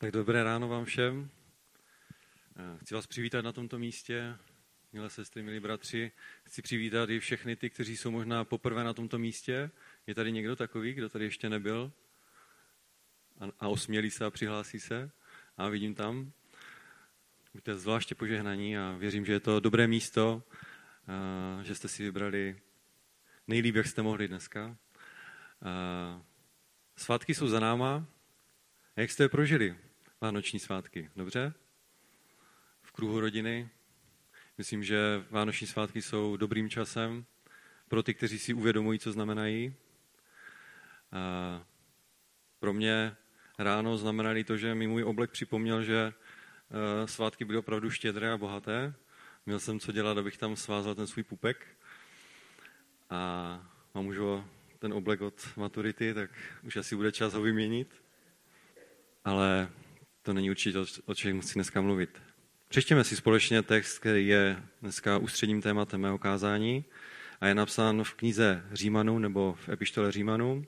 Tak dobré ráno vám všem. Eh, chci vás přivítat na tomto místě, milé sestry, milí bratři. Chci přivítat i všechny ty, kteří jsou možná poprvé na tomto místě. Je tady někdo takový, kdo tady ještě nebyl a osmělí se a přihlásí se? A vidím tam. Buďte zvláště požehnaní a věřím, že je to dobré místo, eh, že jste si vybrali nejlíp, jak jste mohli dneska. Eh, svátky jsou za náma. Jak jste je prožili? Vánoční svátky. Dobře? V kruhu rodiny. Myslím, že Vánoční svátky jsou dobrým časem pro ty, kteří si uvědomují, co znamenají. A pro mě ráno znamenali to, že mi můj oblek připomněl, že e, svátky byly opravdu štědré a bohaté. Měl jsem co dělat, abych tam svázal ten svůj pupek. A mám už ten oblek od maturity, tak už asi bude čas ho vyměnit. Ale to není určitě, o čem chci dneska mluvit. Přečtěme si společně text, který je dneska ústředním tématem mého kázání a je napsán v knize Římanů nebo v epištole Římanů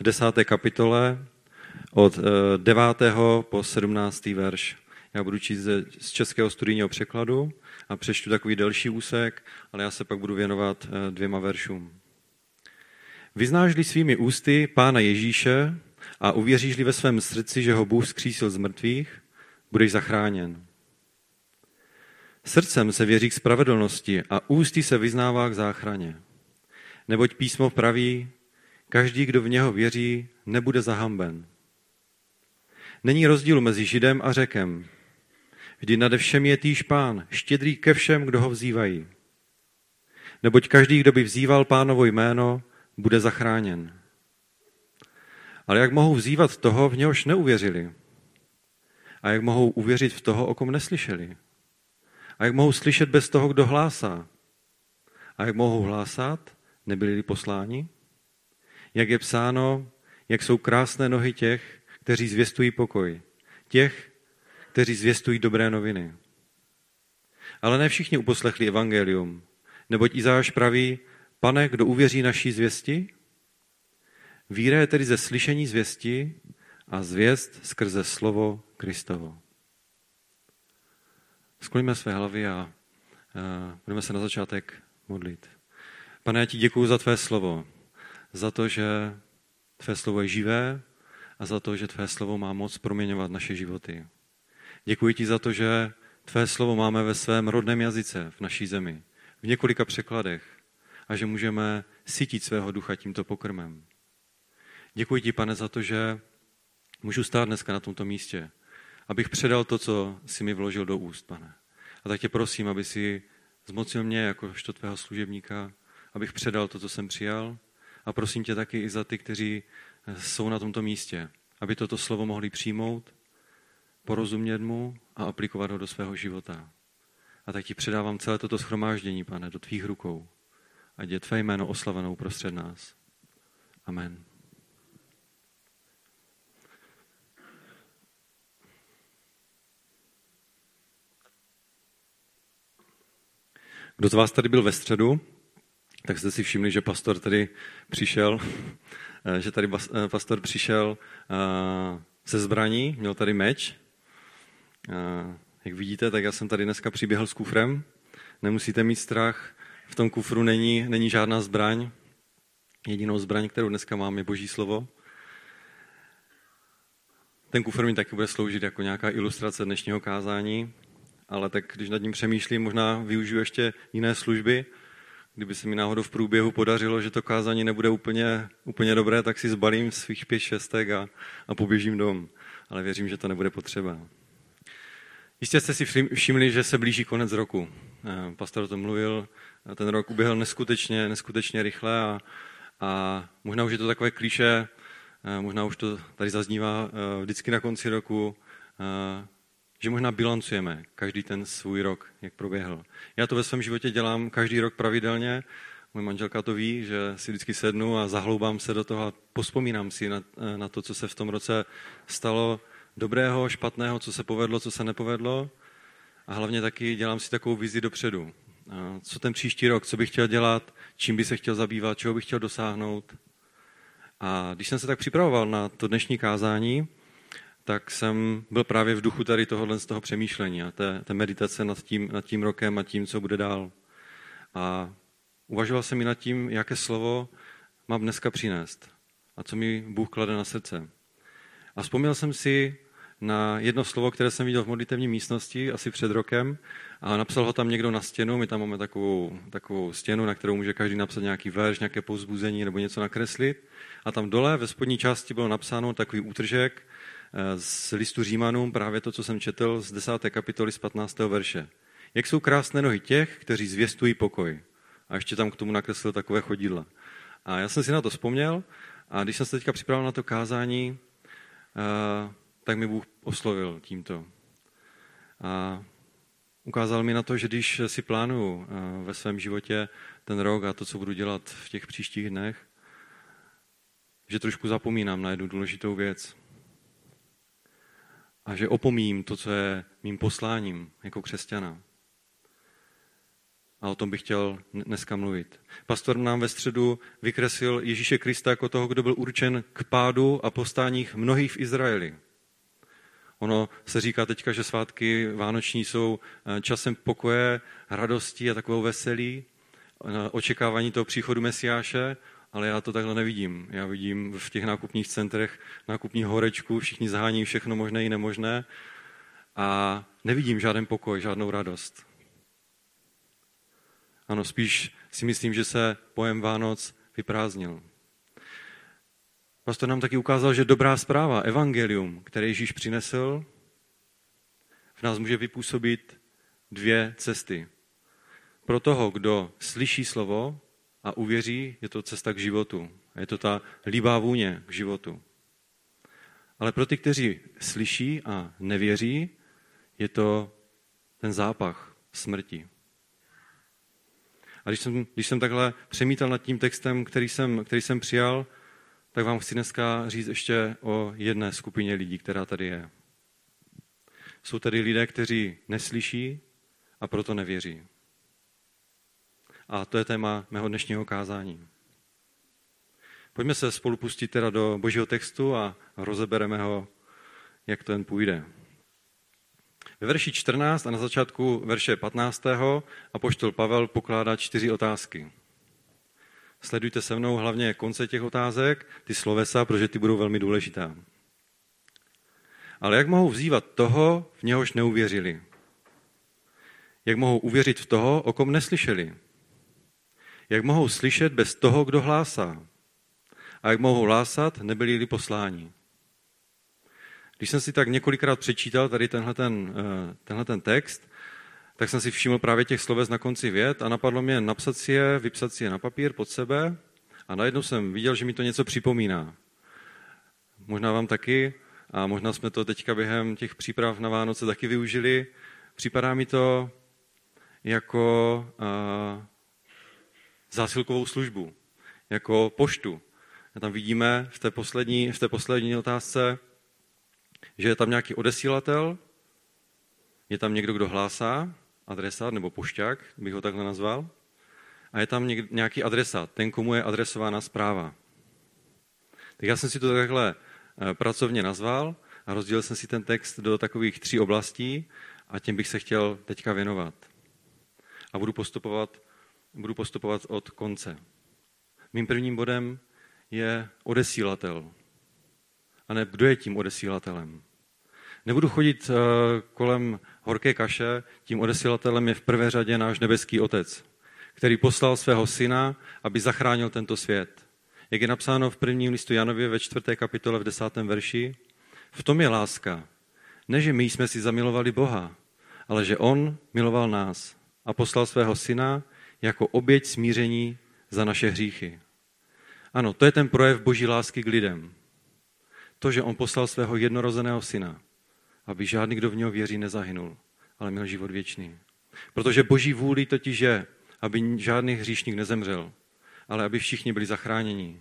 v desáté kapitole od 9. Eh, po 17. verš. Já budu číst z českého studijního překladu a přečtu takový delší úsek, ale já se pak budu věnovat eh, dvěma veršům. Vyznáš-li svými ústy Pána Ježíše a uvěříš-li ve svém srdci, že ho Bůh zkřísil z mrtvých, budeš zachráněn. Srdcem se věří k spravedlnosti a ústy se vyznává k záchraně. Neboť písmo praví, každý, kdo v něho věří, nebude zahamben. Není rozdíl mezi Židem a Řekem. Vždy nade všem je týž pán, štědrý ke všem, kdo ho vzývají. Neboť každý, kdo by vzýval pánovo jméno, bude zachráněn. Ale jak mohou vzývat toho, v něhož neuvěřili? A jak mohou uvěřit v toho, o kom neslyšeli? A jak mohou slyšet bez toho, kdo hlásá? A jak mohou hlásat, nebyli posláni? Jak je psáno, jak jsou krásné nohy těch, kteří zvěstují pokoj, těch, kteří zvěstují dobré noviny. Ale ne všichni uposlechli evangelium, neboť Izáš praví, pane, kdo uvěří naší zvěsti? Víra je tedy ze slyšení zvěsti a zvěst skrze slovo Kristovo. Skloníme své hlavy a budeme se na začátek modlit. Pane, já ti děkuji za tvé slovo, za to, že tvé slovo je živé a za to, že tvé slovo má moc proměňovat naše životy. Děkuji ti za to, že tvé slovo máme ve svém rodném jazyce v naší zemi, v několika překladech a že můžeme sytit svého ducha tímto pokrmem. Děkuji ti, pane, za to, že můžu stát dneska na tomto místě, abych předal to, co si mi vložil do úst, pane. A tak tě prosím, aby si zmocnil mě jakožto tvého služebníka, abych předal to, co jsem přijal. A prosím tě taky i za ty, kteří jsou na tomto místě, aby toto slovo mohli přijmout, porozumět mu a aplikovat ho do svého života. A tak ti předávám celé toto schromáždění, pane, do tvých rukou. Ať je tvé jméno oslavenou prostřed nás. Amen. Kdo z vás tady byl ve středu, tak jste si všimli, že pastor tady přišel, že tady pastor přišel se zbraní, měl tady meč. Jak vidíte, tak já jsem tady dneska přiběhl s kufrem. Nemusíte mít strach, v tom kufru není, není žádná zbraň. Jedinou zbraň, kterou dneska mám, je Boží slovo. Ten kufr mi taky bude sloužit jako nějaká ilustrace dnešního kázání ale tak když nad ním přemýšlím, možná využiju ještě jiné služby. Kdyby se mi náhodou v průběhu podařilo, že to kázání nebude úplně, úplně dobré, tak si zbalím svých pět šestek a, a poběžím dom. Ale věřím, že to nebude potřeba. Jistě jste si všimli, že se blíží konec roku. Eh, pastor o tom mluvil, ten rok uběhl neskutečně, neskutečně rychle a, a možná už je to takové klíše, eh, možná už to tady zaznívá eh, vždycky na konci roku, že možná bilancujeme každý ten svůj rok, jak proběhl. Já to ve svém životě dělám každý rok pravidelně. Můj manželka to ví, že si vždycky sednu a zahloubám se do toho a pospomínám si na, na to, co se v tom roce stalo dobrého, špatného, co se povedlo, co se nepovedlo. A hlavně taky dělám si takovou vizi dopředu. Co ten příští rok, co bych chtěl dělat, čím by se chtěl zabývat, čeho bych chtěl dosáhnout. A když jsem se tak připravoval na to dnešní kázání, tak jsem byl právě v duchu tady tohohle z toho přemýšlení a té, té meditace nad tím, nad tím rokem a tím, co bude dál. A uvažoval jsem i nad tím, jaké slovo mám dneska přinést a co mi Bůh klade na srdce. A vzpomněl jsem si na jedno slovo, které jsem viděl v modlitevní místnosti asi před rokem a napsal ho tam někdo na stěnu. My tam máme takovou, takovou stěnu, na kterou může každý napsat nějaký verš, nějaké povzbuzení nebo něco nakreslit. A tam dole ve spodní části bylo napsáno takový útržek z listu Římanům, právě to, co jsem četl z 10. kapitoly z 15. verše. Jak jsou krásné nohy těch, kteří zvěstují pokoj. A ještě tam k tomu nakreslil takové chodidla. A já jsem si na to vzpomněl a když jsem se teďka připravil na to kázání, eh, tak mi Bůh oslovil tímto. A ukázal mi na to, že když si plánuju eh, ve svém životě ten rok a to, co budu dělat v těch příštích dnech, že trošku zapomínám na jednu důležitou věc. A že opomím to, co je mým posláním jako křesťana. A o tom bych chtěl dneska mluvit. Pastor nám ve středu vykreslil Ježíše Krista jako toho, kdo byl určen k pádu a postáních mnohých v Izraeli. Ono se říká teďka, že svátky vánoční jsou eh, časem pokoje, radosti a takového veselí, eh, očekávání toho příchodu Mesiáše, ale já to takhle nevidím. Já vidím v těch nákupních centrech nákupní horečku, všichni zahání všechno možné i nemožné a nevidím žádný pokoj, žádnou radost. Ano, spíš si myslím, že se pojem Vánoc vyprázdnil. Pastor nám taky ukázal, že dobrá zpráva, evangelium, které Ježíš přinesl, v nás může vypůsobit dvě cesty. Pro toho, kdo slyší slovo a uvěří, je to cesta k životu. A je to ta líbá vůně k životu. Ale pro ty, kteří slyší a nevěří, je to ten zápach smrti. A když jsem, když jsem takhle přemítal nad tím textem, který jsem, který jsem přijal, tak vám chci dneska říct ještě o jedné skupině lidí, která tady je. Jsou tady lidé, kteří neslyší a proto nevěří. A to je téma mého dnešního kázání. Pojďme se spolu pustit teda do božího textu a rozebereme ho, jak to jen půjde. Ve verši 14 a na začátku verše 15. a poštol Pavel pokládá čtyři otázky. Sledujte se mnou hlavně konce těch otázek, ty slovesa, protože ty budou velmi důležitá. Ale jak mohou vzývat toho, v něhož neuvěřili? Jak mohou uvěřit v toho, o kom neslyšeli? Jak mohou slyšet bez toho, kdo hlásá? A jak mohou hlásat, nebyli-li posláni? Když jsem si tak několikrát přečítal tady tenhle ten, eh, tenhle ten text, tak jsem si všiml právě těch sloves na konci vět a napadlo mě napsat si je, vypsat si je na papír pod sebe a najednou jsem viděl, že mi to něco připomíná. Možná vám taky a možná jsme to teďka během těch příprav na Vánoce taky využili. Připadá mi to jako uh, zásilkovou službu, jako poštu. A tam vidíme v té poslední, v té poslední otázce, že je tam nějaký odesílatel, je tam někdo, kdo hlásá, adresát nebo pošťák, bych ho takhle nazval, a je tam nějaký adresát, ten, komu je adresována zpráva. Tak já jsem si to takhle eh, pracovně nazval a rozdělil jsem si ten text do takových tří oblastí a těm bych se chtěl teďka věnovat. A budu postupovat, budu postupovat od konce. Mým prvním bodem je odesílatel. A ne, kdo je tím odesílatelem? Nebudu chodit eh, kolem horké kaše, tím odesilatelem je v prvé řadě náš nebeský Otec, který poslal svého syna, aby zachránil tento svět. Jak je napsáno v prvním listu Janově ve čtvrté kapitole v desátém verši, v tom je láska. Ne, že my jsme si zamilovali Boha, ale že On miloval nás a poslal svého syna jako oběť smíření za naše hříchy. Ano, to je ten projev boží lásky k lidem. To, že on poslal svého jednorozeného syna, aby žádný, kdo v něho věří, nezahynul, ale měl život věčný. Protože boží vůli totiž je, aby žádný hříšník nezemřel, ale aby všichni byli zachráněni.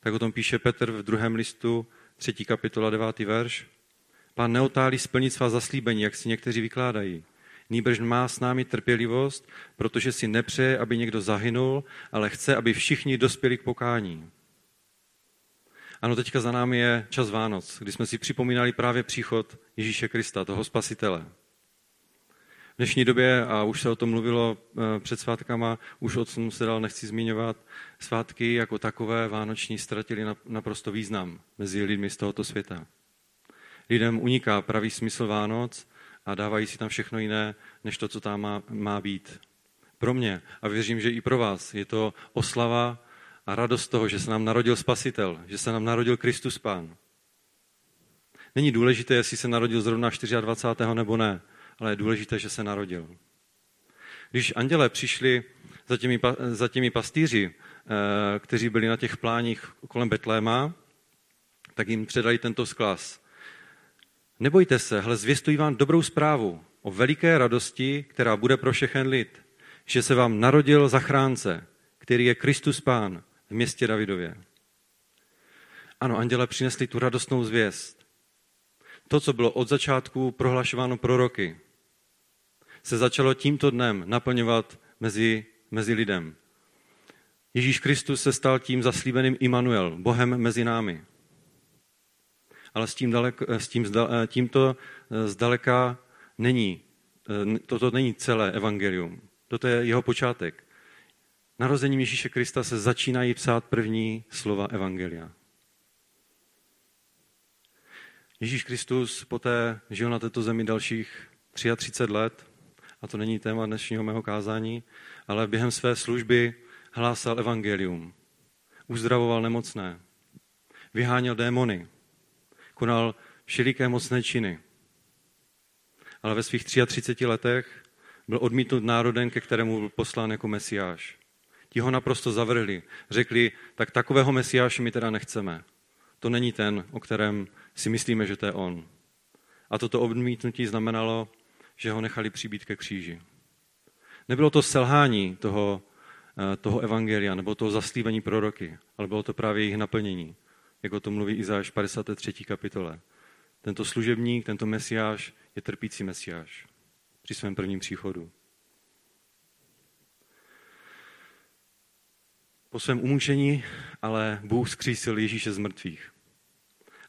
Tak o tom píše Petr v druhém listu, třetí kapitola, devátý verš. Pán neotálí splnit svá zaslíbení, jak si někteří vykládají. Nýbrž má s námi trpělivost, protože si nepřeje, aby někdo zahynul, ale chce, aby všichni dospěli k pokání. Ano, teďka za námi je čas Vánoc, kdy jsme si připomínali právě příchod Ježíše Krista, toho spasitele. V dnešní době, a už se o tom mluvilo eh, před svátkama, už o tom se dal nechci zmiňovat, svátky jako takové vánoční ztratili naprosto význam mezi lidmi z tohoto světa. Lidem uniká pravý smysl Vánoc a dávají si tam všechno jiné, než to, co tam má, má být. Pro mě, a věřím, že i pro vás, je to oslava a radost toho, že se nám narodil Spasitel, že se nám narodil Kristus Pán. Není důležité, jestli se narodil zrovna 24. nebo ne, ale je důležité, že se narodil. Když anděle přišli za těmi, za těmi pastýři, eh, kteří byli na těch pláních kolem Betléma, tak jim předali tento sklas. Nebojte se, hle, zvěstují vám dobrou zprávu o veliké radosti, která bude pro všechen lid, že se vám narodil zachránce, který je Kristus Pán v městě Davidově. Ano, anděle přinesli tu radostnou zvěst. To, co bylo od začátku prohlašováno proroky, se začalo tímto dnem naplňovat mezi, mezi lidem. Ježíš Kristus se stal tím zaslíbeným Immanuel, Bohem mezi námi. Ale s tím, dalek, s tím tímto zdaleka není, toto není celé evangelium. Toto je jeho počátek. Narozením Ježíše Krista se začínají psát první slova Evangelia. Ježíš Kristus poté žil na této zemi dalších 33 let, a to není téma dnešního mého kázání, ale během své služby hlásal evangelium, uzdravoval nemocné, vyháněl démony, konal všeliké mocné činy. Ale ve svých 33 letech byl odmítnut národem, ke kterému byl poslán jako mesiáš. Ti ho naprosto zavrhli. Řekli, tak takového mesiáše my teda nechceme. To není ten, o kterém si myslíme, že to je on. A toto odmítnutí znamenalo, že ho nechali přibít ke kříži. Nebylo to selhání toho, eh, toho evangelia, nebo toho zaslíbení proroky, ale bylo to právě jejich naplnění, jako to mluví Izáš 53. kapitole. Tento služebník, tento mesiáš je trpící mesiáš při svém prvním příchodu. Po svém umučení ale Bůh zkřísil Ježíše z mrtvých.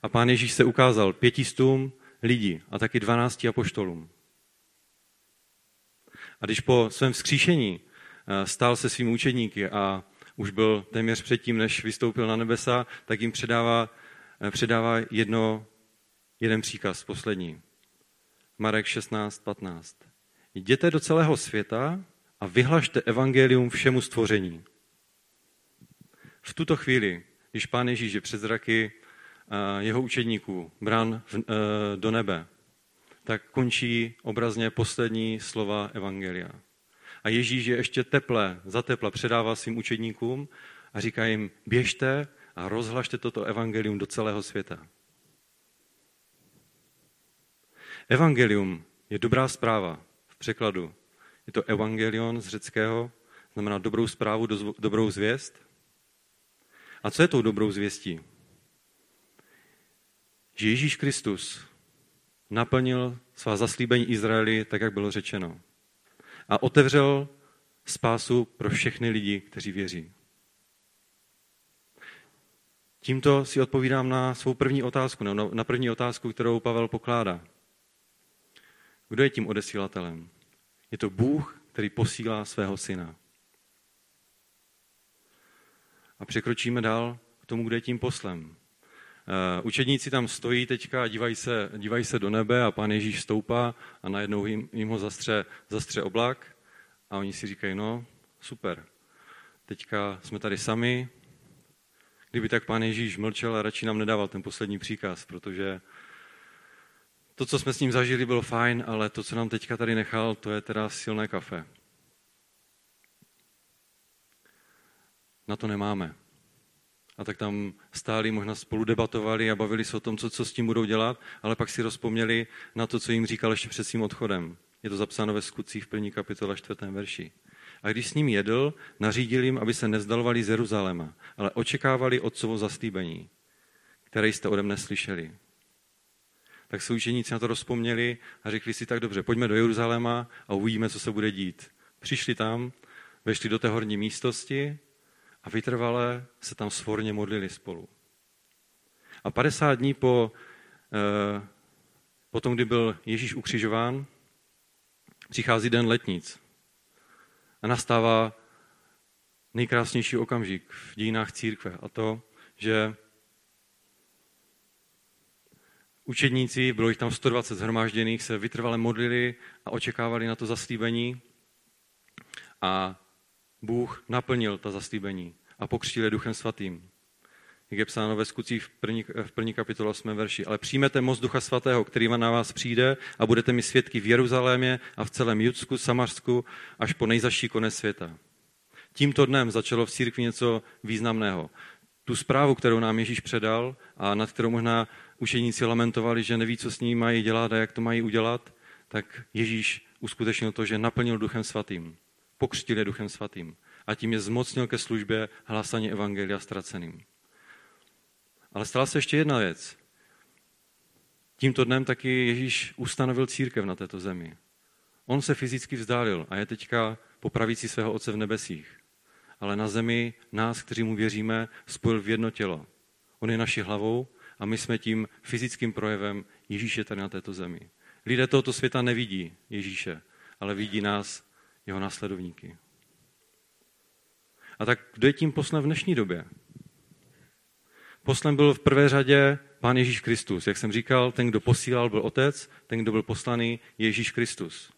A pán Ježíš se ukázal pětistům lidí a taky dvanácti apoštolům. A když po svém vzkříšení eh, stál se svými učedníky a už byl téměř předtím, než vystoupil na nebesa, tak jim předává, eh, předává jedno, jeden příkaz, poslední. Marek 16, 15. Jděte do celého světa a vyhlašte evangelium všemu stvoření. V tuto chvíli, když pán Ježíš je před zraky eh, jeho učedníků brán eh, do nebe, tak končí obrazně poslední slova Evangelia. A Ježíš je ještě teple, za teple předává svým učedníkům a říká jim, běžte a rozhlašte toto evangelium do celého světa. Evangelium je dobrá zpráva v překladu. Je to evangelion z řeckého, znamená dobrou zprávu, dobrou zvěst. A co je tou dobrou zvěstí? Že Ježíš Kristus naplnil svá zaslíbení Izraeli tak, jak bylo řečeno. A otevřel spásu pro všechny lidi, kteří věří. Tímto si odpovídám na svou první otázku, na první otázku, kterou Pavel pokládá. Kdo je tím odesílatelem? Je to Bůh, který posílá svého syna. A překročíme dál k tomu, kde je tím poslem. Uh, učedníci tam stojí teďka a dívají se, dívají se do nebe a pán Ježíš stoupá a najednou jim, jim ho zastře, zastře oblak a oni si říkají, no super, teďka jsme tady sami, kdyby tak pán Ježíš mlčel a radši nám nedával ten poslední příkaz, protože to, co jsme s ním zažili, bylo fajn, ale to, co nám teďka tady nechal, to je teda silné kafe. Na to nemáme. A tak tam stáli, možná spolu debatovali a bavili se o tom, co, co s tím budou dělat, ale pak si rozpomněli na to, co jim říkal ještě před svým odchodem. Je to zapsáno ve skutcích v první kapitole čtvrtém verši. A když s ním jedl, nařídil jim, aby se nezdalovali z Jeruzaléma, ale očekávali otcovo zaslíbení, které jste ode mne slyšeli. Tak se učeníci na to rozpomněli a řekli si tak dobře, pojďme do Jeruzaléma a uvidíme, co se bude dít. Přišli tam, vešli do té horní místosti a vytrvalé se tam svorně modlili spolu. A 50 dní po, eh, po tom, kdy byl Ježíš ukřižován, přichází den letnic. A nastává nejkrásnější okamžik v dějinách církve. A to, že učedníci, bylo jich tam 120 zhromážděných, se vytrvale modlili a očekávali na to zaslíbení. A Bůh naplnil ta zaslíbení a pokřtil je duchem svatým. Jak je psáno ve skutcích v první, v první kapitole 8. verši. Ale přijmete moc ducha svatého, který na vás přijde a budete mi svědky v Jeruzalémě a v celém Judsku, Samarsku až po nejzaší konec světa. Tímto dnem začalo v církvi něco významného. Tu zprávu, kterou nám Ježíš předal a nad kterou možná učeníci lamentovali, že neví, co s ní mají dělat a jak to mají udělat, tak Ježíš uskutečnil to, že naplnil duchem svatým. Pokřtil je duchem svatým. A tím je zmocnil ke službě hlásání evangelia ztraceným. Ale stala se ještě jedna věc. Tímto dnem taky Ježíš ustanovil církev na této zemi. On se fyzicky vzdálil a je teďka po svého Otce v nebesích. Ale na zemi nás, kteří mu věříme, spojil v jedno tělo. On je naší hlavou a my jsme tím fyzickým projevem Ježíše tady na této zemi. Lidé tohoto světa nevidí Ježíše, ale vidí nás, jeho následovníky. A tak kdo je tím poslem v dnešní době? Poslem byl v prvé řadě Pán Ježíš Kristus. Jak jsem říkal, ten, kdo posílal, byl Otec, ten, kdo byl poslaný, je Ježíš Kristus.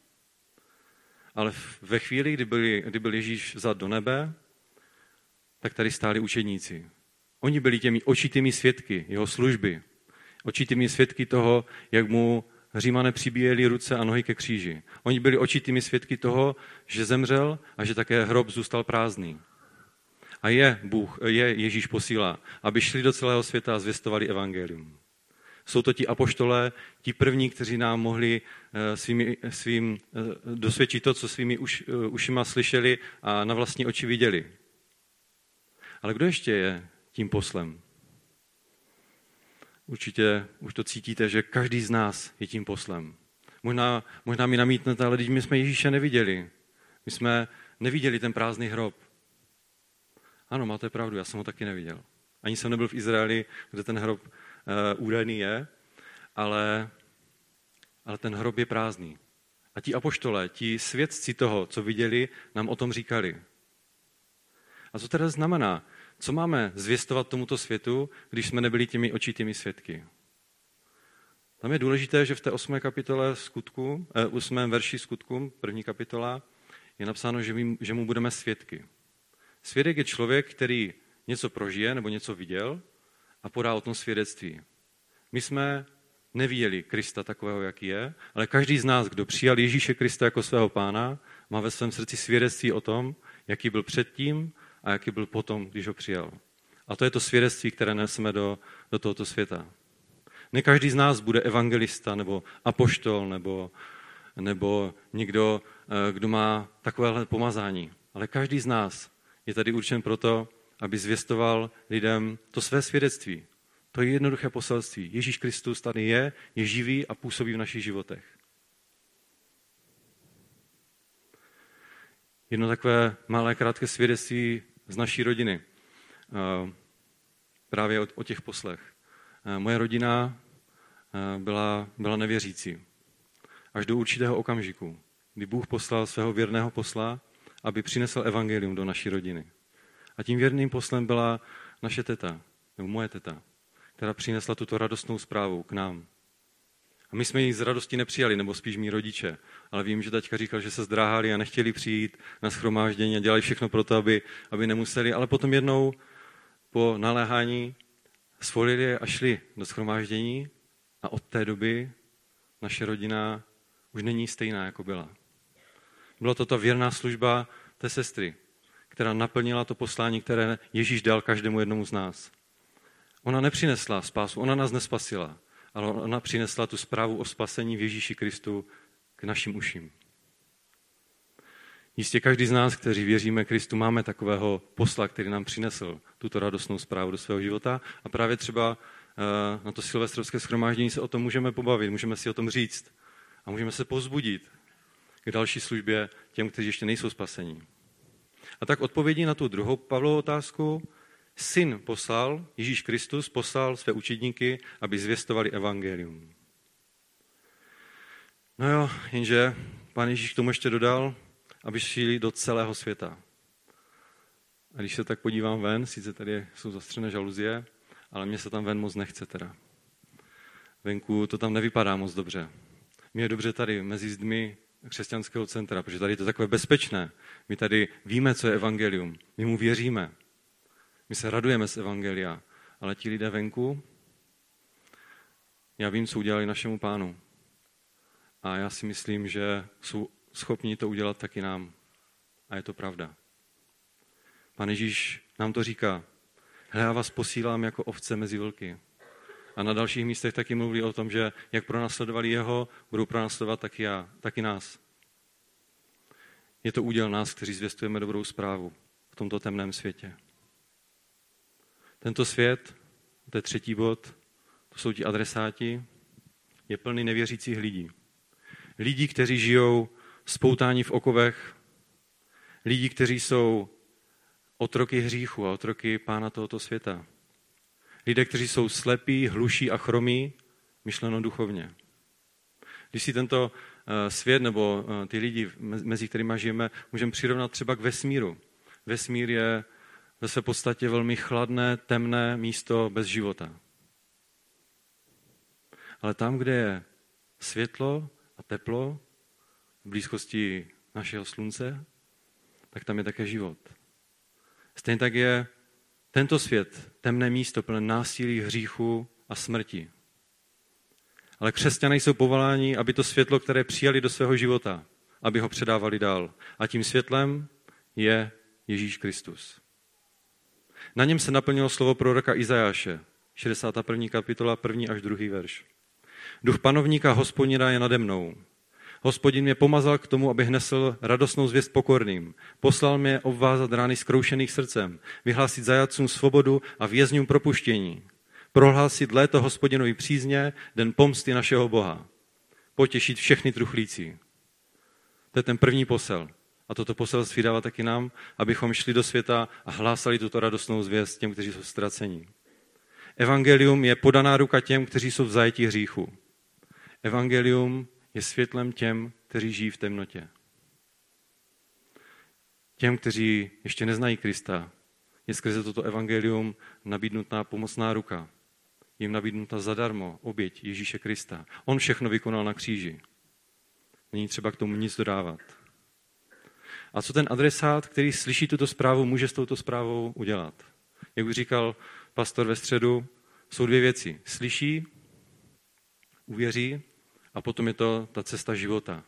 Ale ve chvíli, kdy byl, kdy byl Ježíš vzat do nebe, tak tady stáli učedníci. Oni byli těmi očitými svědky jeho služby. Očitými svědky toho, jak mu Římané přibíjeli ruce a nohy ke kříži. Oni byli očitými svědky toho, že zemřel a že také hrob zůstal prázdný. A je Bůh, je Ježíš posílá, aby šli do celého světa a zvěstovali evangelium. Jsou to ti apoštolé, ti první, kteří nám mohli eh, svými, svým, eh, dosvědčit to, co svými uš, eh, ušima slyšeli a na vlastní oči viděli. Ale kdo ještě je tím poslem? Určitě už to cítíte, že každý z nás je tím poslem. Možná, možná mi namítnete, ale my jsme Ježíše neviděli. My jsme neviděli ten prázdný hrob. Ano, máte pravdu, já jsem ho taky neviděl. Ani jsem nebyl v Izraeli, kde ten hrob uh, údajný je, ale, ale ten hrob je prázdný. A ti apoštole, ti svědci toho, co viděli, nám o tom říkali. A co teda znamená? Co máme zvěstovat tomuto světu, když jsme nebyli těmi očitými svědky? Tam je důležité, že v té osmé kapitole skutku, eh, osmém verši skutku, první kapitola, je napsáno, že, my, že mu budeme svědky. Svědek je člověk, který něco prožije nebo něco viděl a podá o tom svědectví. My jsme neviděli Krista takového, jaký je, ale každý z nás, kdo přijal Ježíše Krista jako svého pána, má ve svém srdci svědectví o tom, jaký byl předtím a jaký byl potom, když ho přijal. A to je to svědectví, které neseme do, do tohoto světa. Ne každý z nás bude evangelista nebo apoštol nebo, nebo někdo, eh, kdo má takovéhle pomazání. Ale každý z nás je tady určen proto, aby zvěstoval lidem to své svědectví. To je jednoduché poselství. Ježíš Kristus tady je, je živý a působí v našich životech. Jedno takové malé krátké svědectví z naší rodiny. Eh, právě o, těch poslech. Eh, moje rodina eh, byla, byla nevěřící. Až do určitého okamžiku, kdy Bůh poslal svého věrného posla, aby přinesl evangelium do naší rodiny. A tím věrným poslem byla naše teta, nebo moje teta, která přinesla tuto radostnou zprávu k nám. A my jsme ji z radosti nepřijali, nebo spíš mý rodiče. Ale vím, že taťka říkal, že se zdráhali a nechtěli přijít na schromáždění a dělali všechno pro to, aby, aby nemuseli. Ale potom jednou po naléhání svolili a šli do schromáždění a od té doby naše rodina už není stejná, jako byla. Byla to ta věrná služba té sestry, která naplnila to poslání, které Ježíš dal každému jednomu z nás. Ona nepřinesla spásu, ona nás nespasila, ale ona přinesla tu zprávu o spasení v Ježíši Kristu k našim uším. Jistě každý z nás, kteří věříme Kristu, máme takového posla, který nám přinesl tuto radostnou zprávu do svého života. A právě třeba eh, na to silvestrovské schromáždění se o tom můžeme pobavit, můžeme si o tom říct a můžeme se pozbudit k další službě těm, kteří ještě nejsou spasení. A tak odpovědí na tu druhou Pavlovou otázku Syn poslal, Ježíš Kristus poslal své učedníky, aby zvěstovali evangelium. No jo, jenže pán Ježíš k tomu ještě dodal, aby šli do celého světa. A když se tak podívám ven, sice tady jsou zastřené žaluzie, ale mně se tam ven moc nechce teda. Venku to tam nevypadá moc dobře. Mě je dobře tady mezi zdmi křesťanského centra, protože tady je to takové bezpečné. My tady víme, co je evangelium. My mu věříme. My se radujeme z evangelia. Ale ti lidé venku, já vím, co udělali našemu pánu. A já si myslím, že jsou schopni to udělat taky nám. A je to pravda. Pan Ježíš nám to říká. Hle, já vás posílám jako ovce mezi vlky. A na dalších místech taky mluví o tom, že jak pronásledovali jeho, budou pronásledovat taky, já, taky nás. Je to úděl nás, kteří zvěstujeme dobrou zprávu v tomto temném světě. Tento svět, to je třetí bod, to jsou ti adresáti, je plný nevěřících lidí. Lidí, kteří žijou spoutání v okovech, lidí, kteří jsou otroky hříchu a otroky pána tohoto světa. Lidé, kteří jsou slepí, hluší a chromí, myšleno duchovně. Když si tento eh, svět nebo eh, ty lidi, mezi kterými žijeme, můžeme přirovnat třeba k vesmíru. Vesmír je ve své podstatě velmi chladné, temné místo bez života. Ale tam, kde je světlo a teplo, v blízkosti našeho slunce, tak tam je také život. Stejně tak je tento svět temné místo plné násilí, hříchu a smrti. Ale křesťané jsou povoláni, aby to světlo, které přijali do svého života, aby ho předávali dál. A tím světlem je Ježíš Kristus. Na něm se naplnilo slovo proroka Izajáše, 61. kapitola, 1. až 2. verš. Duch panovníka hospodina je nade mnou, Hospodin mě pomazal k tomu, abych nesl radostnou zvěst pokorným. Poslal mě obvázat rány zkroušených srdcem, vyhlásit zajatcům svobodu a vězňům propuštění. Prohlásit léto hospodinovi přízně, den pomsty našeho Boha. Potěšit všechny truchlící. To je ten první posel. A toto poselství dává taky nám, abychom šli do světa a hlásali tuto radostnou zvěst těm, kteří jsou ztracení. Evangelium je podaná ruka těm, kteří jsou v zajetí hříchu. Evangelium je světlem těm, kteří žijí v temnotě. Těm, kteří ještě neznají Krista, je skrze toto evangelium nabídnutá pomocná ruka. Jim nabídnuta zadarmo oběť Ježíše Krista. On všechno vykonal na kříži. Není třeba k tomu nic dodávat. A co ten adresát, který slyší tuto zprávu, může s touto zprávou udělat? Jak už říkal pastor ve středu, jsou dvě věci. Slyší, uvěří a potom je to ta cesta života.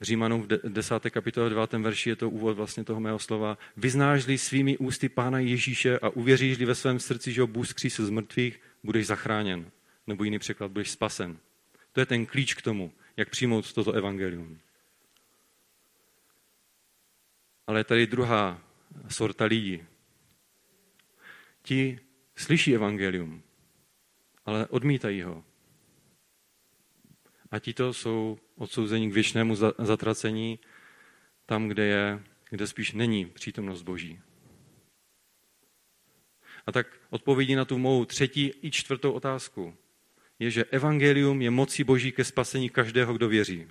Římanům v 10. kapitole 9. verši je to úvod vlastně toho mého slova. Vyznáš-li svými ústy Pána Ježíše a uvěříš-li ve svém srdci, že ho Bůh skřísil z mrtvých, budeš zachráněn. Nebo jiný překlad, budeš spasen. To je ten klíč k tomu, jak přijmout toto evangelium. Ale je tady druhá sorta lidí. Ti slyší evangelium, ale odmítají ho. A tito jsou odsouzeni k věčnému zatracení tam, kde, je, kde spíš není přítomnost Boží. A tak odpovědí na tu mou třetí i čtvrtou otázku je, že evangelium je mocí Boží ke spasení každého, kdo věří.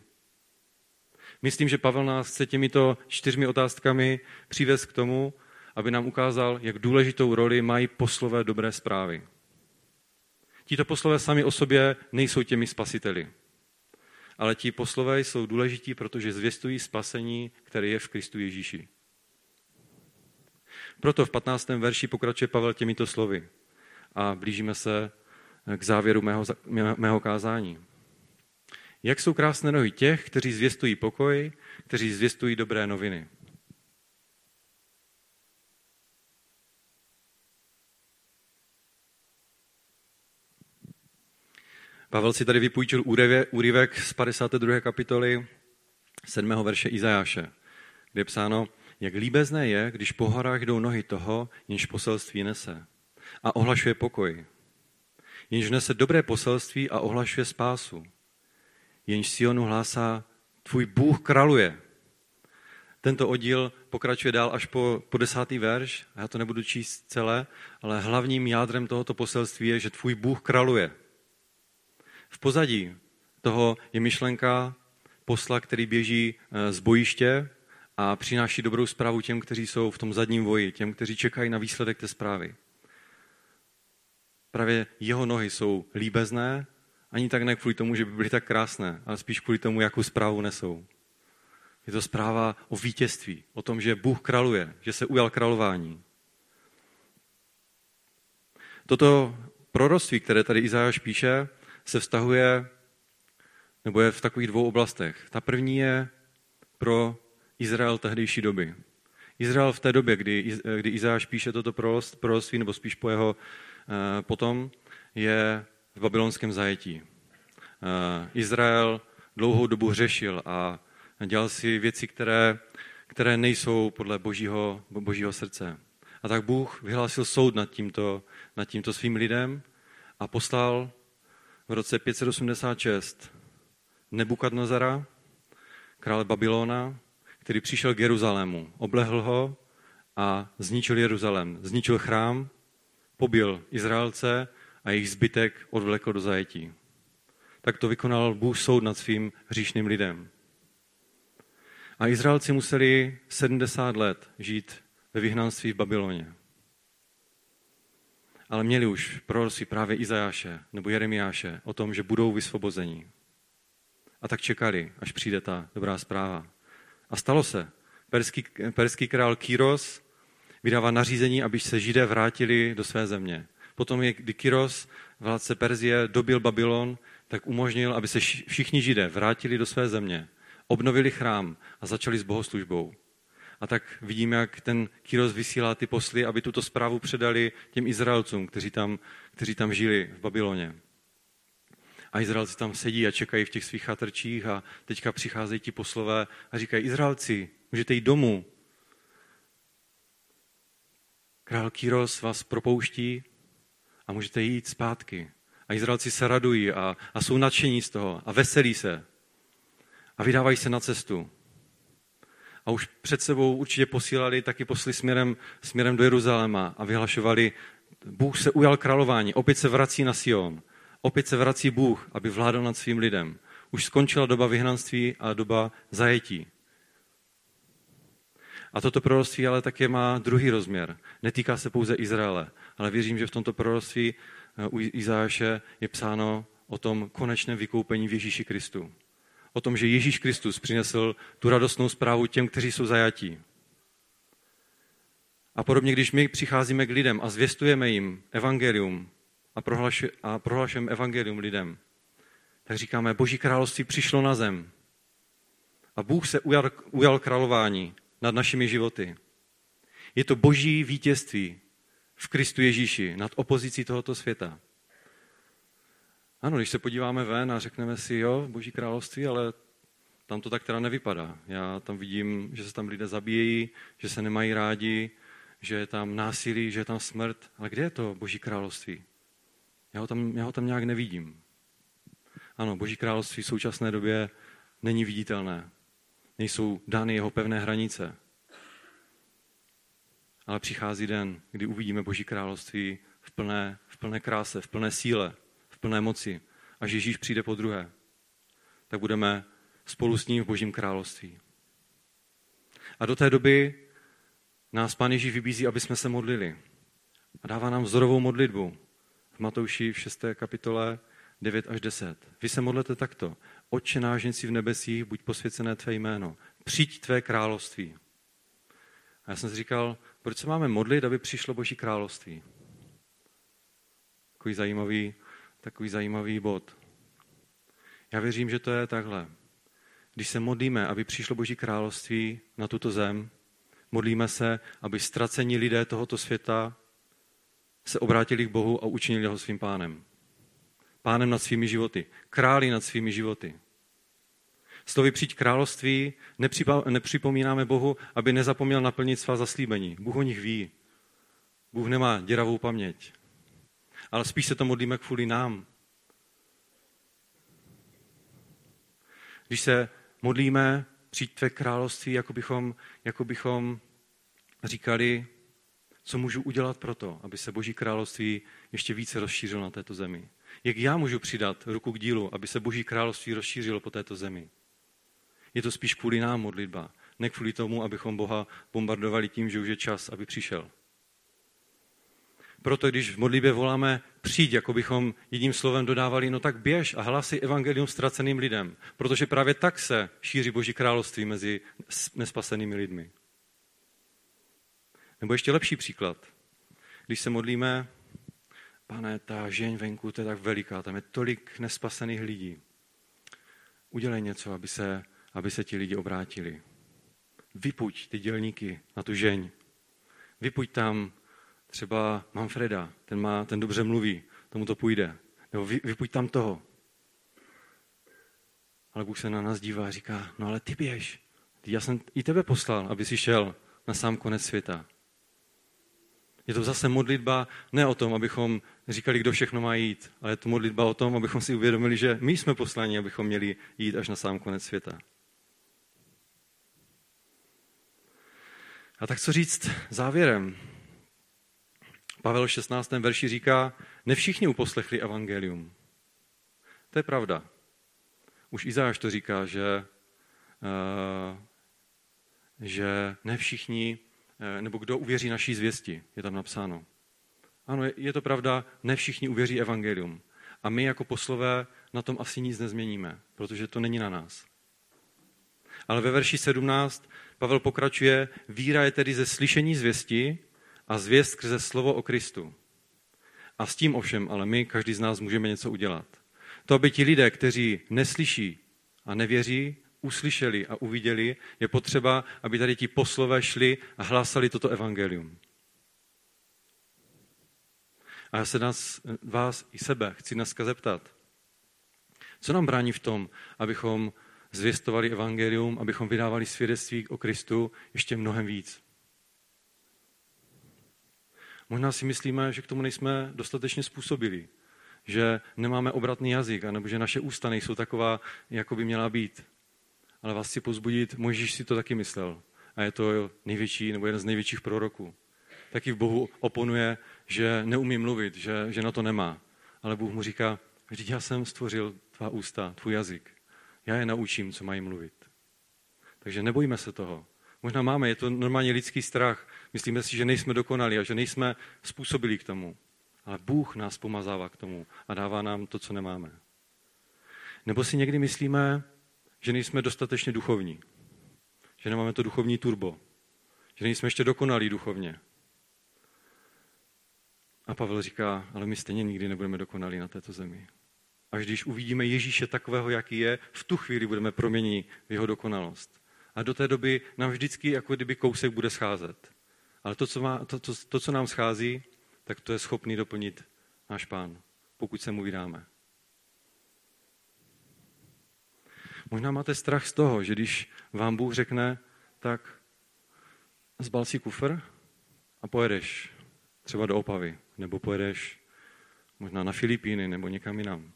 Myslím, že Pavel nás chce těmito čtyřmi otázkami přivést k tomu, aby nám ukázal, jak důležitou roli mají poslové dobré zprávy. Tito poslové sami o sobě nejsou těmi spasiteli. Ale ti poslové jsou důležití, protože zvěstují spasení, které je v Kristu Ježíši. Proto v 15. verši pokračuje Pavel těmito slovy a blížíme se k závěru mého, mého kázání. Jak jsou krásné nohy těch, kteří zvěstují pokoj, kteří zvěstují dobré noviny. Pavel si tady vypůjčil úryvek z 52. kapitoly 7. verše Izajáše, kde je psáno, jak líbezné je, když po horách jdou nohy toho, jenž poselství nese a ohlašuje pokoj. Jenž nese dobré poselství a ohlašuje spásu. Jenž Sionu hlásá, tvůj Bůh kraluje. Tento oddíl pokračuje dál až po, po desátý verš. Já to nebudu číst celé, ale hlavním jádrem tohoto poselství je, že tvůj Bůh kraluje. V pozadí toho je myšlenka posla, který běží eh, z bojiště a přináší dobrou zprávu těm, kteří jsou v tom zadním voji, těm, kteří čekají na výsledek té zprávy. Právě jeho nohy jsou líbezné, ani tak ne kvůli tomu, že by byly tak krásné, ale spíš kvůli tomu, jakou zprávu nesou. Je to zpráva o vítězství, o tom, že Bůh kraluje, že se ujal králování. Toto proroctví, které tady Izáš píše, se vztahuje, nebo je v takových dvou oblastech. Ta první je pro Izrael tehdejší doby. Izrael v té době, kdy, kdy Izáš píše toto proroctví, nebo spíš po jeho eh, potom, je v babylonském zajetí. Eh, Izrael dlouhou dobu hřešil a dělal si věci, které, které nejsou podle božího, božího srdce. A tak Bůh vyhlásil soud nad tímto, nad tímto svým lidem a poslal v roce 586 Nebukadnezara, krále Babylona, který přišel k Jeruzalému, oblehl ho a zničil Jeruzalém, zničil chrám, pobil Izraelce a jejich zbytek odvlekl do zajetí. Tak to vykonal Bůh soud nad svým hříšným lidem. A Izraelci museli 70 let žít ve vyhnanství v Babyloně. Ale měli už proroctví právě Izajáše nebo Jeremiáše o tom, že budou vysvobozeni. A tak čekali, až přijde ta dobrá zpráva. A stalo se. Perský, perský král Kyros vydává nařízení, aby se židé vrátili do své země. Potom, kdy Kyros, vládce Perzie, dobil Babylon, tak umožnil, aby se všichni židé vrátili do své země, obnovili chrám a začali s bohoslužbou. A tak vidíme, jak ten Kyros vysílá ty posly, aby tuto zprávu předali těm Izraelcům, kteří tam, kteří tam žili v Babyloně. A Izraelci tam sedí a čekají v těch svých chatrčích a teďka přicházejí ti poslové a říkají, Izraelci, můžete jít domů. Král Kyros vás propouští a můžete jít zpátky. A Izraelci se radují a, a jsou nadšení z toho a veselí se. A vydávají se na cestu. A už před sebou určitě posílali taky posly směrem, směrem do Jeruzaléma a vyhlašovali, Bůh se ujal králování, opět se vrací na Sion. Opět se vrací Bůh, aby vládl nad svým lidem. Už skončila doba vyhnanství a doba zajetí. A toto proroctví ale také má druhý rozměr. Netýká se pouze Izraele, ale věřím, že v tomto proroctví eh, u Izáše je psáno o tom konečném vykoupení v Ježíši Kristu. O tom, že Ježíš Kristus přinesl tu radostnou zprávu těm, kteří jsou zajatí. A podobně, když my přicházíme k lidem a zvěstujeme jim evangelium a, prohlašu, a prohlašujeme evangelium lidem, tak říkáme, Boží království přišlo na zem. A Bůh se ujal, ujal králování nad našimi životy. Je to boží vítězství v Kristu Ježíši nad opozicí tohoto světa. Ano, když se podíváme ven a řekneme si, jo, boží království, ale tam to tak teda nevypadá. Já tam vidím, že se tam lidé zabíjejí, že se nemají rádi, že je tam násilí, že je tam smrt. Ale kde je to boží království? Já ho tam, já ho tam nějak nevidím. Ano, boží království v současné době není viditelné nejsou dány jeho pevné hranice. Ale přichází den, kdy uvidíme Boží království v plné, v plné kráse, v plné síle, v plné moci. Až Ježíš přijde po druhé, tak budeme spolu s ním v Božím království. A do té doby nás Pán Ježíš vybízí, aby jsme se modlili. A dává nám vzorovou modlitbu. V Matouši v 6. kapitole 9 až 10. Vy se modlete takto. Otče náš v nebesích, buď posvěcené tvé jméno. Přijď tvé království. A já jsem si říkal, proč se máme modlit, aby přišlo Boží království? Takový zajímavý, takový zajímavý bod. Já věřím, že to je takhle. Když se modlíme, aby přišlo Boží království na tuto zem, modlíme se, aby ztracení lidé tohoto světa se obrátili k Bohu a učinili ho svým pánem pánem nad svými životy, králi nad svými životy. Slovy přijď království nepřipomínáme Bohu, aby nezapomněl naplnit svá zaslíbení. Bůh o nich ví. Bůh nemá děravou paměť. Ale spíš se to modlíme kvůli nám. Když se modlíme, přijď tvé království, jako bychom, jako bychom říkali, co můžu udělat pro to, aby se Boží království ještě více rozšířilo na této zemi. Jak já můžu přidat ruku k dílu, aby se Boží království rozšířilo po této zemi. Je to spíš kvůli nám modlitba, ne kvůli tomu, abychom Boha bombardovali tím, že už je čas, aby přišel. Proto když v modlitbě voláme přijď, jako bychom jedním slovem dodávali, no tak běž a hlásí evangelium ztraceným lidem, protože právě tak se šíří Boží království mezi nespasenými lidmi. Nebo ještě lepší příklad. Když se modlíme, pane, ta žeň venku, to je tak veliká, tam je tolik nespasených lidí. Udělej něco, aby se, aby se ti lidi obrátili. Vypuď ty dělníky na tu žeň. Vypuď tam třeba Manfreda, ten, má, ten dobře mluví, tomu to půjde. Nebo vy, vypuď tam toho. Ale Bůh se na nás dívá a říká, no ale ty běž. Já jsem i tebe poslal, aby si šel na sám konec světa. Je to zase modlitba ne o tom, abychom říkali, kdo všechno má jít, ale je to modlitba o tom, abychom si uvědomili, že my jsme poslani, abychom měli jít až na sám konec světa. A tak co říct závěrem? Pavel v 16. verši říká, ne všichni uposlechli evangelium. To je pravda. Už Izáš to říká, že, uh, že ne všichni, uh, nebo kdo uvěří naší zvěsti, je tam napsáno. Ano, je to pravda, ne všichni uvěří evangelium. A my jako poslové na tom asi nic nezměníme, protože to není na nás. Ale ve verši 17 Pavel pokračuje, víra je tedy ze slyšení zvěsti a zvěst skrze slovo o Kristu. A s tím ovšem, ale my, každý z nás, můžeme něco udělat. To, aby ti lidé, kteří neslyší a nevěří, uslyšeli a uviděli, je potřeba, aby tady ti poslové šli a hlásali toto evangelium. A já se nás, vás i sebe chci dneska zeptat, co nám brání v tom, abychom zvěstovali evangelium, abychom vydávali svědectví o Kristu ještě mnohem víc. Možná si myslíme, že k tomu nejsme dostatečně způsobili, že nemáme obratný jazyk, anebo že naše ústa nejsou taková, jako by měla být. Ale vás chci pozbudit, Možíš si to taky myslel. A je to největší, nebo jeden z největších proroků. Taky v Bohu oponuje, že neumí mluvit, že, že na to nemá. Ale Bůh mu říká, vždyť já jsem stvořil tvá ústa, tvůj jazyk. Já je naučím, co mají mluvit. Takže nebojíme se toho. Možná máme, je to normálně lidský strach. Myslíme si, že nejsme dokonali a že nejsme způsobili k tomu. Ale Bůh nás pomazává k tomu a dává nám to, co nemáme. Nebo si někdy myslíme, že nejsme dostatečně duchovní. Že nemáme to duchovní turbo. Že nejsme ještě dokonalí duchovně. A Pavel říká, ale my stejně nikdy nebudeme dokonalí na této zemi. Až když uvidíme Ježíše takového, jaký je, v tu chvíli budeme proměněni v jeho dokonalost. A do té doby nám vždycky jako kdyby kousek bude scházet. Ale to, co, má, to, to, to, co nám schází, tak to je schopný doplnit náš pán, pokud se mu vydáme. Možná máte strach z toho, že když vám Bůh řekne, tak zbal si kufr a pojedeš třeba do Opavy, nebo pojedeš možná na Filipíny, nebo někam jinam.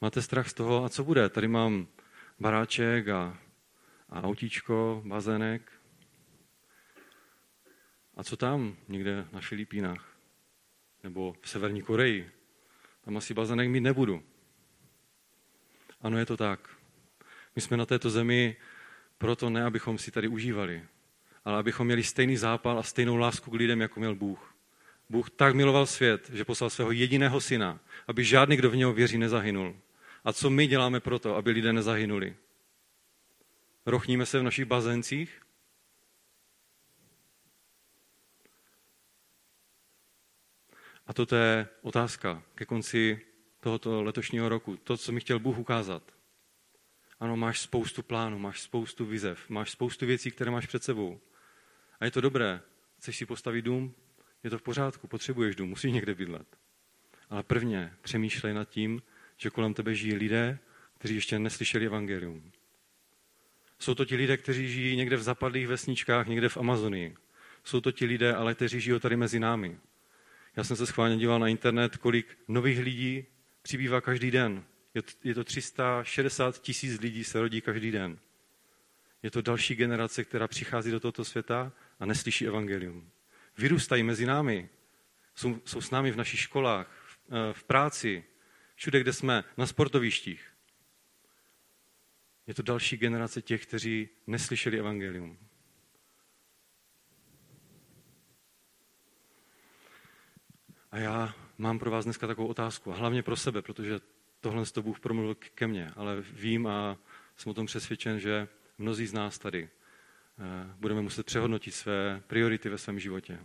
Máte strach z toho, a co bude? Tady mám baráček a, a autíčko, bazének. A co tam, někde na Filipínách? Nebo v Severní Koreji? Tam asi bazének mít nebudu. Ano, je to tak. My jsme na této zemi proto ne, abychom si tady užívali, ale abychom měli stejný zápal a stejnou lásku k lidem, jako měl Bůh. Bůh tak miloval svět, že poslal svého jediného syna, aby žádný, kdo v něho věří, nezahynul. A co my děláme pro to, aby lidé nezahynuli? Rochníme se v našich bazéncích? A toto je otázka ke konci tohoto letošního roku. To, co mi chtěl Bůh ukázat. Ano, máš spoustu plánů, máš spoustu vizev, máš spoustu věcí, které máš před sebou. A je to dobré. Chceš si postavit dům? Je to v pořádku, potřebuješ dům, musíš někde bydlet. Ale prvně přemýšlej nad tím, že kolem tebe žijí lidé, kteří ještě neslyšeli evangelium. Jsou to ti lidé, kteří žijí někde v zapadlých vesničkách, někde v Amazonii. Jsou to ti lidé, ale kteří žijí tady mezi námi. Já jsem se schválně díval na internet, kolik nových lidí přibývá každý den. Je to 360 tisíc lidí se rodí každý den. Je to další generace, která přichází do tohoto světa a neslyší evangelium. Vyrůstají mezi námi, jsou, jsou s námi v našich školách, v, eh, v práci, všude, kde jsme, na sportovištích. Je to další generace těch, kteří neslyšeli evangelium. A já mám pro vás dneska takovou otázku, a hlavně pro sebe, protože tohle to Bůh promluvil ke mně, ale vím a jsem o tom přesvědčen, že mnozí z nás tady eh, budeme muset přehodnotit své priority ve svém životě.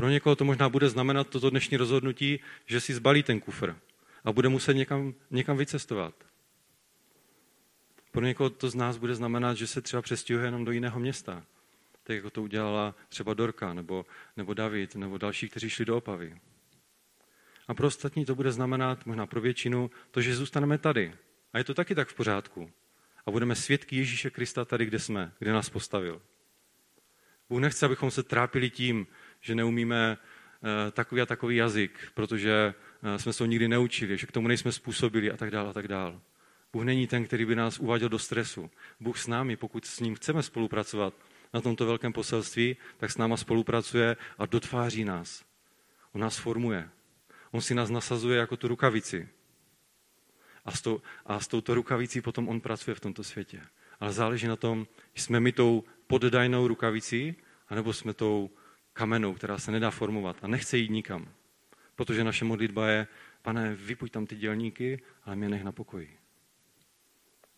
Pro někoho to možná bude znamenat toto dnešní rozhodnutí, že si zbalí ten kufr a bude muset někam, někam vycestovat. Pro někoho to z nás bude znamenat, že se třeba přestěhuje jenom do jiného města, tak jako to udělala třeba Dorka nebo, nebo David nebo další, kteří šli do Opavy. A pro ostatní to bude znamenat, možná pro většinu, to, že zůstaneme tady. A je to taky tak v pořádku. A budeme svědky Ježíše Krista tady, kde jsme, kde nás postavil. Bůh nechce, abychom se trápili tím, že neumíme eh, takový a takový jazyk, protože eh, jsme se ho nikdy neučili, že k tomu nejsme způsobili a tak dále a tak dále. Bůh není ten, který by nás uváděl do stresu. Bůh s námi, pokud s ním chceme spolupracovat na tomto velkém poselství, tak s náma spolupracuje a dotváří nás. On nás formuje. On si nás nasazuje jako tu rukavici. A s, tou, a s touto rukavicí potom on pracuje v tomto světě. Ale záleží na tom, jsme my tou poddajnou rukavicí, anebo jsme tou kamenou, která se nedá formovat a nechce jít nikam. Protože naše modlitba je, pane, vypuď tam ty dělníky, ale mě nech na pokoji.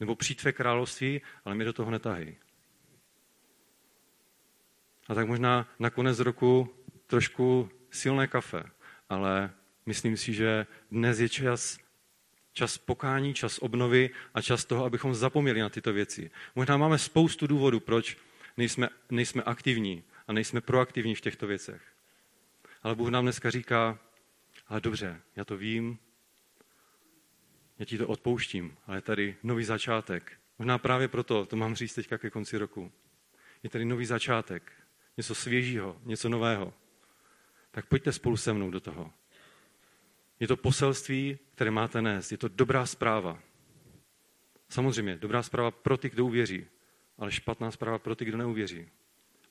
Nebo přijď tvé království, ale mě do toho netahy. A tak možná na konec roku trošku silné kafe, ale myslím si, že dnes je čas, čas pokání, čas obnovy a čas toho, abychom zapomněli na tyto věci. Možná máme spoustu důvodů, proč nejsme, nejsme aktivní a nejsme proaktivní v těchto věcech. Ale Bůh nám dneska říká, ale dobře, já to vím, já ti to odpouštím, ale je tady nový začátek. Možná právě proto to mám říct teďka ke konci roku. Je tady nový začátek, něco svěžího, něco nového. Tak pojďte spolu se mnou do toho. Je to poselství, které máte nést. Je to dobrá zpráva. Samozřejmě, dobrá zpráva pro ty, kdo uvěří, ale špatná zpráva pro ty, kdo neuvěří.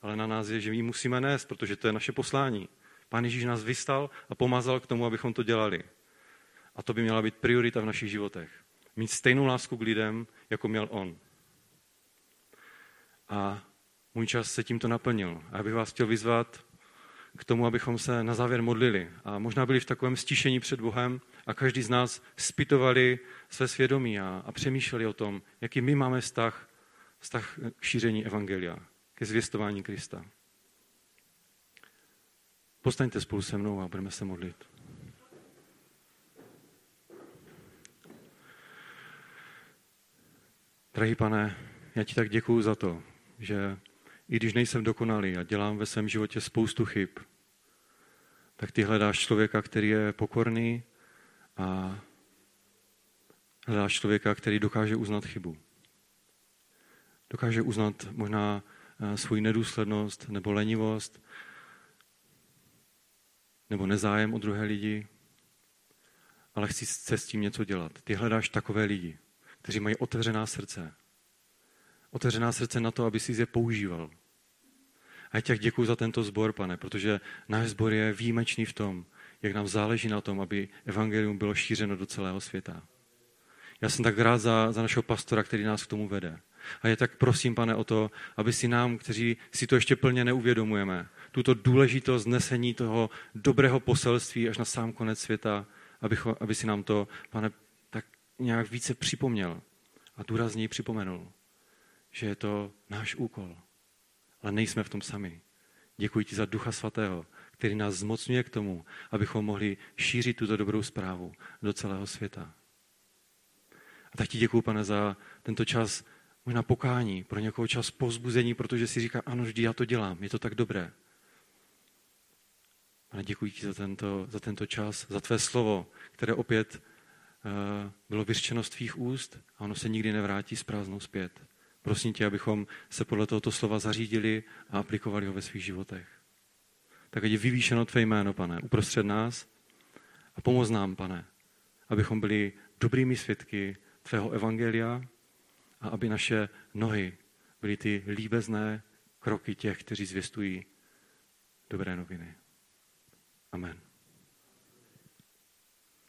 Ale na nás je, že ji musíme nést, protože to je naše poslání. Pán Ježíš nás vystal a pomazal k tomu, abychom to dělali. A to by měla být priorita v našich životech. Mít stejnou lásku k lidem, jako měl on. A můj čas se tímto naplnil. A já bych vás chtěl vyzvat k tomu, abychom se na závěr modlili. A možná byli v takovém stišení před Bohem a každý z nás spytovali své svědomí a, a přemýšleli o tom, jaký my máme vztah, vztah k šíření Evangelia, ke zvěstování Krista. Postaňte spolu se mnou a budeme se modlit. Drahý pane, já ti tak děkuju za to, že i když nejsem dokonalý a dělám ve svém životě spoustu chyb, tak ty hledáš člověka, který je pokorný a hledáš člověka, který dokáže uznat chybu. Dokáže uznat možná eh, svoji nedůslednost nebo lenivost nebo nezájem o druhé lidi, ale chci se s tím něco dělat. Ty hledáš takové lidi, kteří mají otevřená srdce. Otevřená srdce na to, aby si je používal. A já tě děkuji za tento sbor, pane, protože náš sbor je výjimečný v tom, jak nám záleží na tom, aby evangelium bylo šířeno do celého světa. Já jsem tak rád za, za našeho pastora, který nás k tomu vede. A je tak prosím, pane, o to, aby si nám, kteří si to ještě plně neuvědomujeme, tuto důležitost nesení toho dobrého poselství až na sám konec světa, aby, aby si nám to, pane, tak nějak více připomněl a důrazněji připomenul, že je to náš úkol. Ale nejsme v tom sami. Děkuji ti za Ducha Svatého, který nás zmocňuje k tomu, abychom mohli šířit tuto dobrou zprávu do celého světa. A tak ti děkuji, pane, za tento čas možná pokání, pro někoho čas povzbuzení, protože si říká, ano, vždy já to dělám, je to tak dobré. Pane, děkuji ti za tento, za tento čas, za tvé slovo, které opět uh, bylo vyřčeno z tvých úst a ono se nikdy nevrátí s prázdnou zpět. Prosím tě, abychom se podle tohoto slova zařídili a aplikovali ho ve svých životech. Tak ať je vyvýšeno tvé jméno, pane, uprostřed nás a pomoz nám, pane, abychom byli dobrými svědky tvého evangelia a aby naše nohy byly ty líbezné kroky těch, kteří zvěstují dobré noviny. Amen.